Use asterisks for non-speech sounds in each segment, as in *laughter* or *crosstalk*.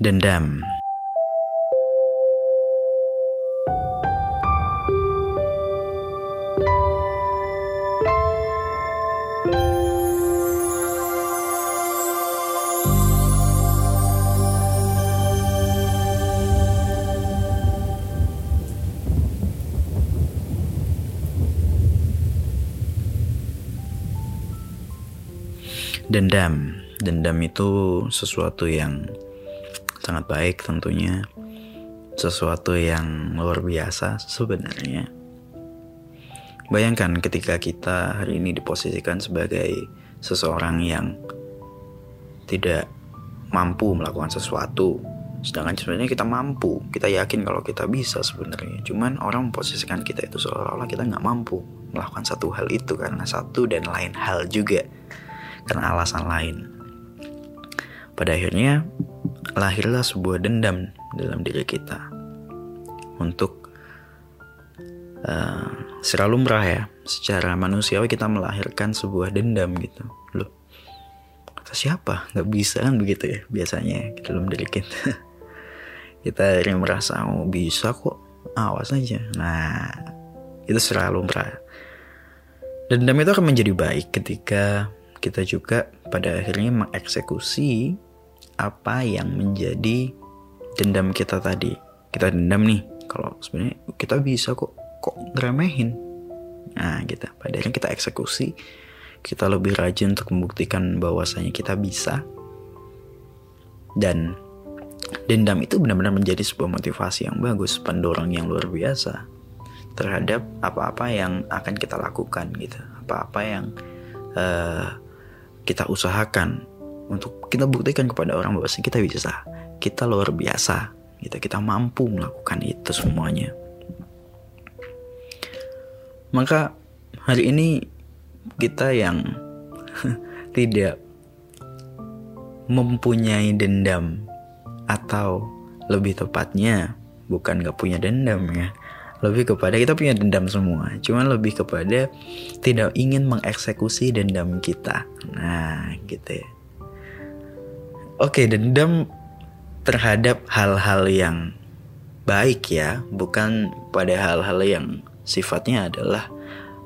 Dendam. Dendam. Dendam itu sesuatu yang sangat baik tentunya Sesuatu yang luar biasa sebenarnya Bayangkan ketika kita hari ini diposisikan sebagai seseorang yang tidak mampu melakukan sesuatu Sedangkan sebenarnya kita mampu, kita yakin kalau kita bisa sebenarnya. Cuman orang memposisikan kita itu seolah-olah kita nggak mampu melakukan satu hal itu karena satu dan lain hal juga karena alasan lain. Pada akhirnya lahirlah sebuah dendam dalam diri kita untuk uh, secara lumrah ya, secara manusiawi kita melahirkan sebuah dendam gitu. Loh, kata siapa? Gak bisa kan begitu ya biasanya dalam diri kita. *laughs* kita akhirnya merasa oh bisa kok, awas aja. Nah, itu secara lumrah. Dendam itu akan menjadi baik ketika kita juga pada akhirnya mengeksekusi apa yang menjadi dendam kita tadi. Kita dendam nih, kalau sebenarnya kita bisa kok kok ngeremehin. Nah, kita pada akhirnya kita eksekusi, kita lebih rajin untuk membuktikan bahwasanya kita bisa. Dan dendam itu benar-benar menjadi sebuah motivasi yang bagus, pendorong yang luar biasa terhadap apa-apa yang akan kita lakukan gitu, apa-apa yang uh, kita usahakan untuk kita buktikan kepada orang bahwa kita bisa, kita luar biasa, kita kita mampu melakukan itu semuanya. Maka hari ini kita yang *laughs* tidak mempunyai dendam atau lebih tepatnya bukan gak punya dendam ya lebih kepada kita punya dendam semua cuman lebih kepada tidak ingin mengeksekusi dendam kita. Nah gitu ya oke dendam terhadap hal-hal yang baik ya bukan pada hal-hal yang sifatnya adalah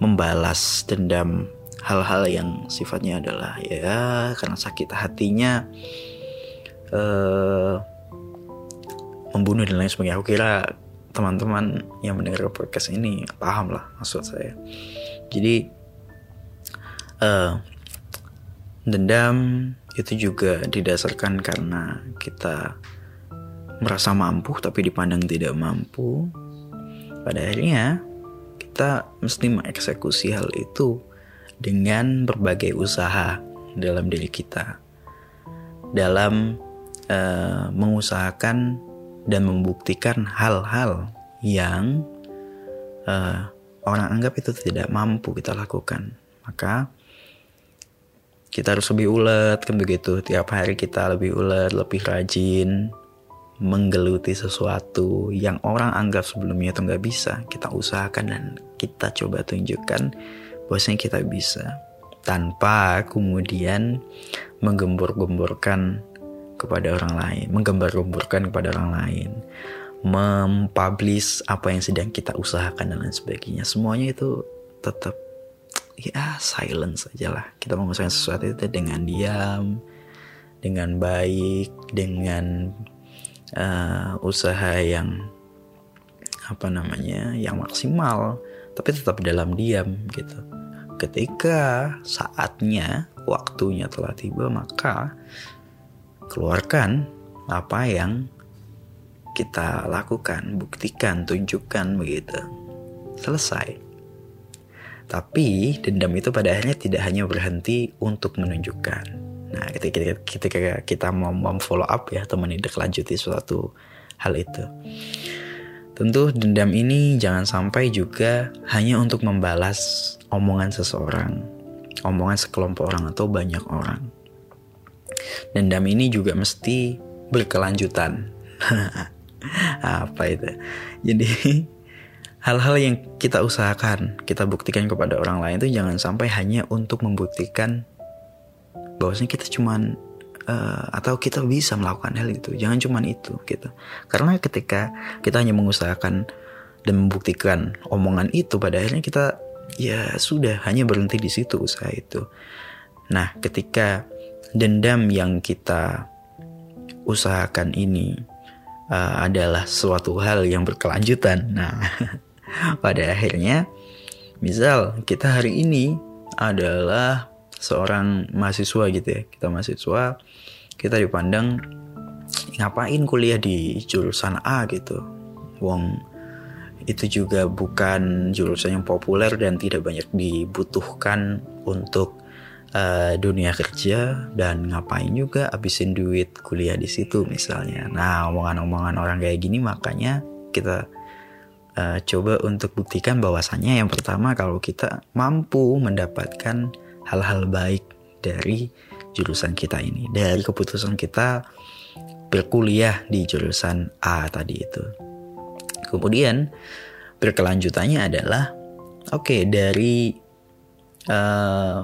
membalas dendam hal-hal yang sifatnya adalah ya karena sakit hatinya uh, membunuh dan lain sebagainya aku kira teman-teman yang mendengar podcast ini paham lah maksud saya. Jadi uh, dendam itu juga didasarkan karena kita merasa mampu tapi dipandang tidak mampu. Pada akhirnya kita mesti mengeksekusi hal itu dengan berbagai usaha dalam diri kita. Dalam uh, mengusahakan dan membuktikan hal-hal yang uh, orang anggap itu tidak mampu kita lakukan. Maka kita harus lebih ulet kan begitu. Tiap hari kita lebih ulet, lebih rajin menggeluti sesuatu yang orang anggap sebelumnya itu nggak bisa. Kita usahakan dan kita coba tunjukkan bahwasanya kita bisa tanpa kemudian menggembur-gemburkan kepada orang lain, menggambar-gambarkan kepada orang lain, mempublish apa yang sedang kita usahakan dan lain sebagainya. Semuanya itu tetap ya silence aja lah. Kita mengusahakan sesuatu itu dengan diam, dengan baik, dengan uh, usaha yang apa namanya, yang maksimal, tapi tetap dalam diam gitu. Ketika saatnya, waktunya telah tiba, maka keluarkan apa yang kita lakukan, buktikan, tunjukkan begitu. Selesai. Tapi dendam itu pada akhirnya tidak hanya berhenti untuk menunjukkan. Nah, ketika, ketika kita mau follow up ya atau menindaklanjuti suatu hal itu. Tentu dendam ini jangan sampai juga hanya untuk membalas omongan seseorang, omongan sekelompok orang atau banyak orang dendam ini juga mesti berkelanjutan. *laughs* Apa itu? Jadi hal-hal yang kita usahakan, kita buktikan kepada orang lain itu jangan sampai hanya untuk membuktikan bahwasanya kita cuman uh, atau kita bisa melakukan hal itu. Jangan cuman itu gitu. Karena ketika kita hanya mengusahakan dan membuktikan omongan itu pada akhirnya kita ya sudah hanya berhenti di situ usaha itu. Nah ketika dendam yang kita usahakan ini uh, adalah suatu hal yang berkelanjutan nah *laughs* pada akhirnya misal kita hari ini adalah seorang mahasiswa gitu ya kita mahasiswa kita dipandang ngapain kuliah di jurusan A gitu wong itu juga bukan jurusan yang populer dan tidak banyak dibutuhkan untuk uh, dunia kerja dan ngapain juga habisin duit kuliah di situ misalnya. Nah, omongan-omongan orang kayak gini makanya kita uh, coba untuk buktikan bahwasannya yang pertama kalau kita mampu mendapatkan hal-hal baik dari jurusan kita ini, dari keputusan kita berkuliah di jurusan A tadi itu. Kemudian berkelanjutannya adalah oke okay, dari uh,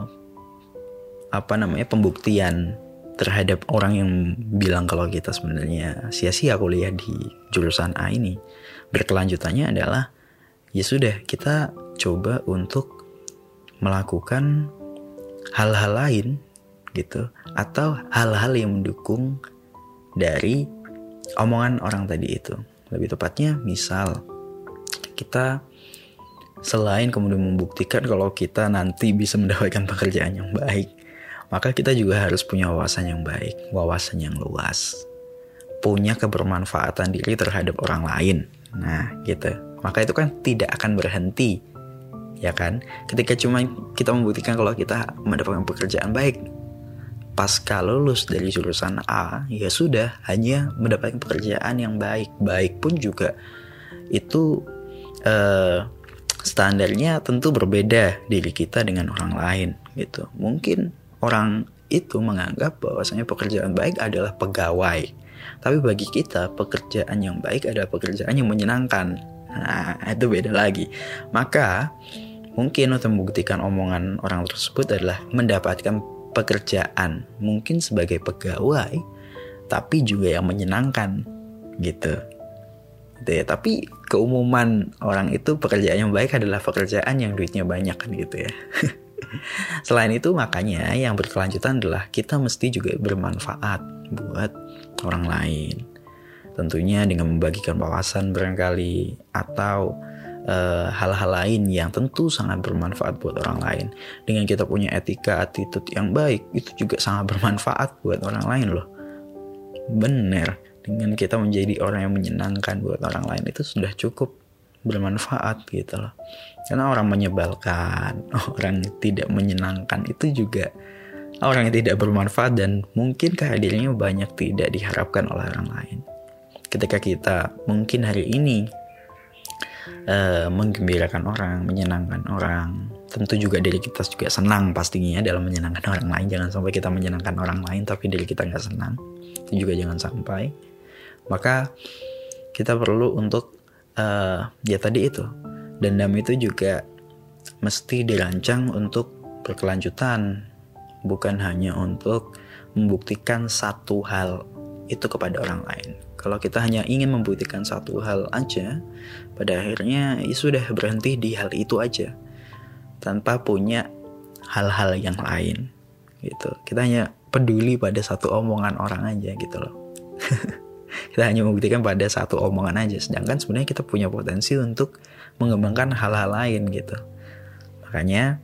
apa namanya pembuktian terhadap orang yang bilang kalau kita sebenarnya sia-sia kuliah di jurusan A ini. Berkelanjutannya adalah ya sudah kita coba untuk melakukan hal-hal lain gitu atau hal-hal yang mendukung dari omongan orang tadi itu. Lebih tepatnya misal kita selain kemudian membuktikan kalau kita nanti bisa mendapatkan pekerjaan yang baik, maka kita juga harus punya wawasan yang baik, wawasan yang luas. Punya kebermanfaatan diri terhadap orang lain. Nah, gitu. Maka itu kan tidak akan berhenti ya kan? Ketika cuma kita membuktikan kalau kita mendapatkan pekerjaan baik, pasca lulus dari jurusan A, ya sudah hanya mendapatkan pekerjaan yang baik. Baik pun juga itu uh, standarnya tentu berbeda diri kita dengan orang lain gitu. Mungkin orang itu menganggap bahwasanya pekerjaan baik adalah pegawai. Tapi bagi kita pekerjaan yang baik adalah pekerjaan yang menyenangkan. Nah, itu beda lagi. Maka Mungkin untuk membuktikan omongan orang tersebut adalah mendapatkan pekerjaan, mungkin sebagai pegawai, tapi juga yang menyenangkan gitu. Gitu ya. Tapi keumuman orang itu pekerjaan yang baik adalah pekerjaan yang duitnya banyak kan gitu ya. *laughs* Selain itu makanya yang berkelanjutan adalah kita mesti juga bermanfaat buat orang lain. Tentunya dengan membagikan wawasan barangkali atau Eh, hal-hal uh, lain yang tentu sangat bermanfaat buat orang lain. Dengan kita punya etika, attitude yang baik, itu juga sangat bermanfaat buat orang lain loh. Bener, dengan kita menjadi orang yang menyenangkan buat orang lain itu sudah cukup bermanfaat gitu loh. Karena orang menyebalkan, *laughs* orang tidak menyenangkan itu juga orang yang tidak bermanfaat dan mungkin kehadirannya banyak tidak diharapkan oleh orang lain. Ketika kita mungkin hari ini uh, menggembirakan orang, menyenangkan orang. Tentu juga diri kita juga senang pastinya dalam menyenangkan orang lain. Jangan sampai kita menyenangkan orang lain tapi diri kita nggak senang. Itu juga jangan sampai. Maka kita perlu untuk uh, ya tadi itu dendam itu juga mesti dirancang untuk berkelanjutan bukan hanya untuk membuktikan satu hal itu kepada orang lain kalau kita hanya ingin membuktikan satu hal aja, pada akhirnya ya sudah berhenti di hal itu aja. Tanpa punya hal-hal yang lain. Gitu. Kita hanya peduli pada satu omongan orang aja gitu loh. *laughs* kita hanya membuktikan pada satu omongan aja sedangkan sebenarnya kita punya potensi untuk mengembangkan hal-hal lain gitu makanya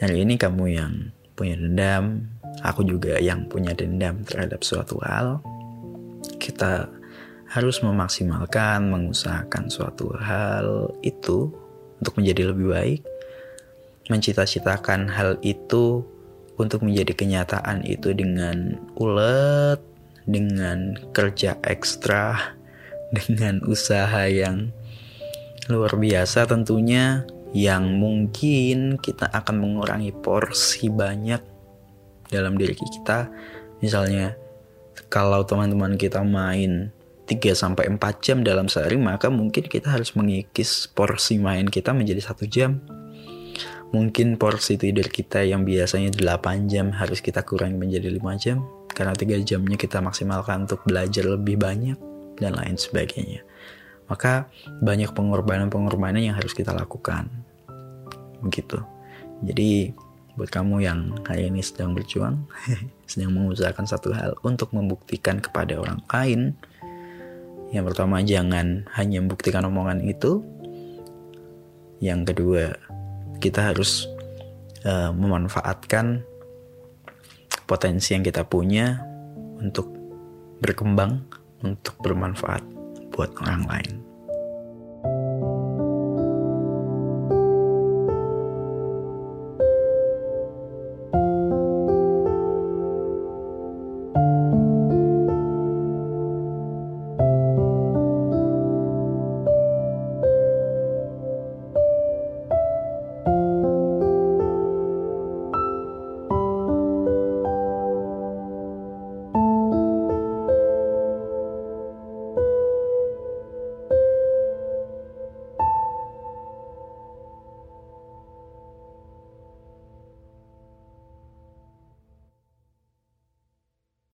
hari ini kamu yang punya dendam aku juga yang punya dendam terhadap suatu hal kita harus memaksimalkan, mengusahakan suatu hal itu untuk menjadi lebih baik, mencita-citakan hal itu untuk menjadi kenyataan itu dengan ulet, dengan kerja ekstra, dengan usaha yang luar biasa tentunya yang mungkin kita akan mengurangi porsi banyak dalam diri kita. Misalnya kalau teman-teman kita main 3 sampai 4 jam dalam sehari maka mungkin kita harus mengikis porsi main kita menjadi satu jam. Mungkin porsi tidur kita yang biasanya 8 jam harus kita kurangi menjadi 5 jam karena tiga jamnya kita maksimalkan untuk belajar lebih banyak dan lain sebagainya maka banyak pengorbanan-pengorbanan yang harus kita lakukan begitu jadi buat kamu yang hari ini sedang berjuang *laughs* sedang mengusahakan satu hal untuk membuktikan kepada orang lain yang pertama jangan hanya membuktikan omongan itu yang kedua kita harus uh, memanfaatkan potensi yang kita punya untuk berkembang, untuk bermanfaat buat orang lain.